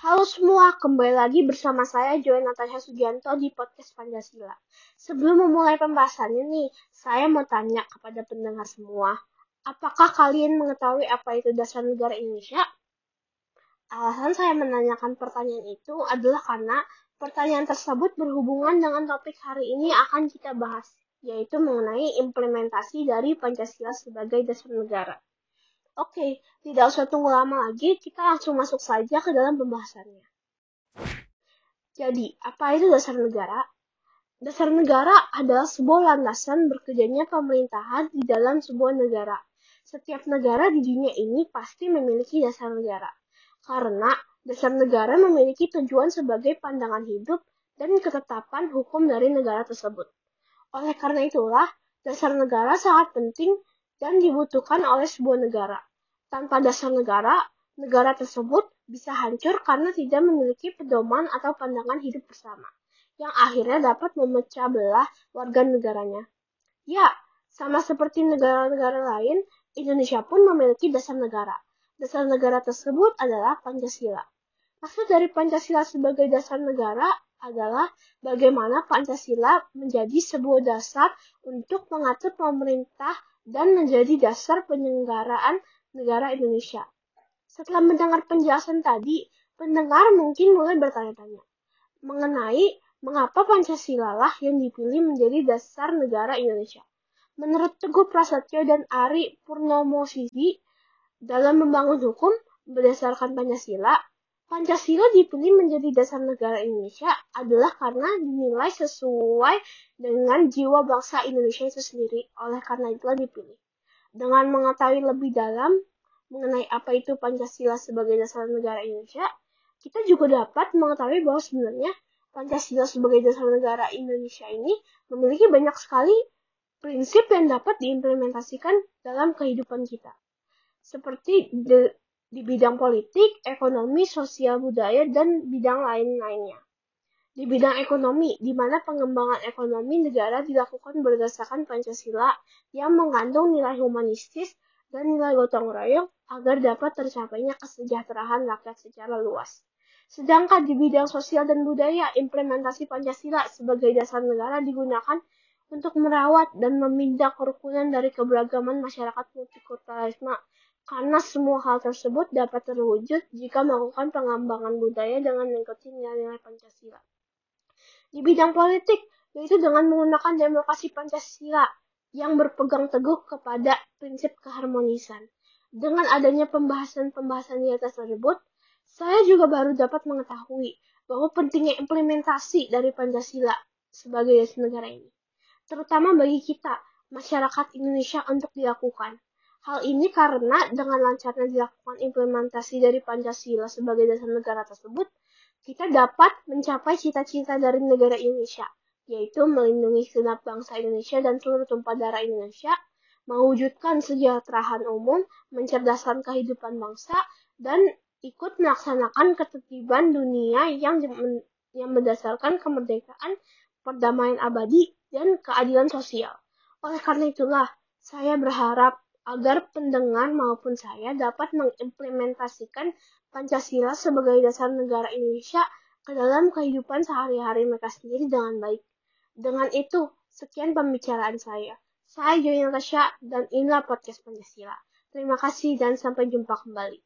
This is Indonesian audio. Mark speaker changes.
Speaker 1: Halo semua, kembali lagi bersama saya Joy Natasha Sugianto di podcast Pancasila. Sebelum memulai pembahasannya nih, saya mau tanya kepada pendengar semua, apakah kalian mengetahui apa itu dasar negara Indonesia? Alasan saya menanyakan pertanyaan itu adalah karena pertanyaan tersebut berhubungan dengan topik hari ini akan kita bahas, yaitu mengenai implementasi dari Pancasila sebagai dasar negara. Oke, tidak usah tunggu lama lagi, kita langsung masuk saja ke dalam pembahasannya. Jadi, apa itu dasar negara? Dasar negara adalah sebuah landasan bekerjanya pemerintahan di dalam sebuah negara. Setiap negara di dunia ini pasti memiliki dasar negara. Karena dasar negara memiliki tujuan sebagai pandangan hidup dan ketetapan hukum dari negara tersebut. Oleh karena itulah, dasar negara sangat penting dan dibutuhkan oleh sebuah negara. Tanpa dasar negara, negara tersebut bisa hancur karena tidak memiliki pedoman atau pandangan hidup bersama, yang akhirnya dapat memecah belah warga negaranya. Ya, sama seperti negara-negara lain, Indonesia pun memiliki dasar negara. Dasar negara tersebut adalah Pancasila. Maksud dari Pancasila sebagai dasar negara adalah bagaimana Pancasila menjadi sebuah dasar untuk mengatur pemerintah dan menjadi dasar penyelenggaraan negara Indonesia. Setelah mendengar penjelasan tadi, pendengar mungkin mulai bertanya-tanya mengenai mengapa Pancasila lah yang dipilih menjadi dasar negara Indonesia. Menurut Teguh Prasetyo dan Ari Purnomo Sisi, dalam membangun hukum berdasarkan Pancasila, Pancasila dipilih menjadi dasar negara Indonesia adalah karena dinilai sesuai dengan jiwa bangsa Indonesia itu sendiri. Oleh karena itulah dipilih. Dengan mengetahui lebih dalam mengenai apa itu Pancasila sebagai dasar negara Indonesia, kita juga dapat mengetahui bahwa sebenarnya Pancasila sebagai dasar negara Indonesia ini memiliki banyak sekali prinsip yang dapat diimplementasikan dalam kehidupan kita seperti di, bidang politik, ekonomi, sosial budaya, dan bidang lain-lainnya. Di bidang ekonomi, di mana pengembangan ekonomi negara dilakukan berdasarkan Pancasila yang mengandung nilai humanistis dan nilai gotong royong agar dapat tercapainya kesejahteraan rakyat secara luas. Sedangkan di bidang sosial dan budaya, implementasi Pancasila sebagai dasar negara digunakan untuk merawat dan memindah kerukunan dari keberagaman masyarakat multikulturalisme karena semua hal tersebut dapat terwujud jika melakukan pengembangan budaya dengan mengikuti nilai-nilai Pancasila. Di bidang politik, yaitu dengan menggunakan demokrasi Pancasila yang berpegang teguh kepada prinsip keharmonisan. Dengan adanya pembahasan-pembahasan di atas tersebut, saya juga baru dapat mengetahui bahwa pentingnya implementasi dari Pancasila sebagai dasar negara ini, terutama bagi kita, masyarakat Indonesia untuk dilakukan. Hal ini karena dengan lancarnya dilakukan implementasi dari Pancasila sebagai dasar negara tersebut, kita dapat mencapai cita-cita dari negara Indonesia, yaitu melindungi segenap bangsa Indonesia dan seluruh tumpah darah Indonesia, mewujudkan kesejahteraan umum, mencerdaskan kehidupan bangsa, dan ikut melaksanakan ketertiban dunia yang yang berdasarkan kemerdekaan, perdamaian abadi, dan keadilan sosial. Oleh karena itulah, saya berharap agar pendengar maupun saya dapat mengimplementasikan Pancasila sebagai dasar negara Indonesia ke dalam kehidupan sehari-hari mereka sendiri dengan baik. Dengan itu, sekian pembicaraan saya. Saya Joy dan inilah podcast Pancasila. Terima kasih dan sampai jumpa kembali.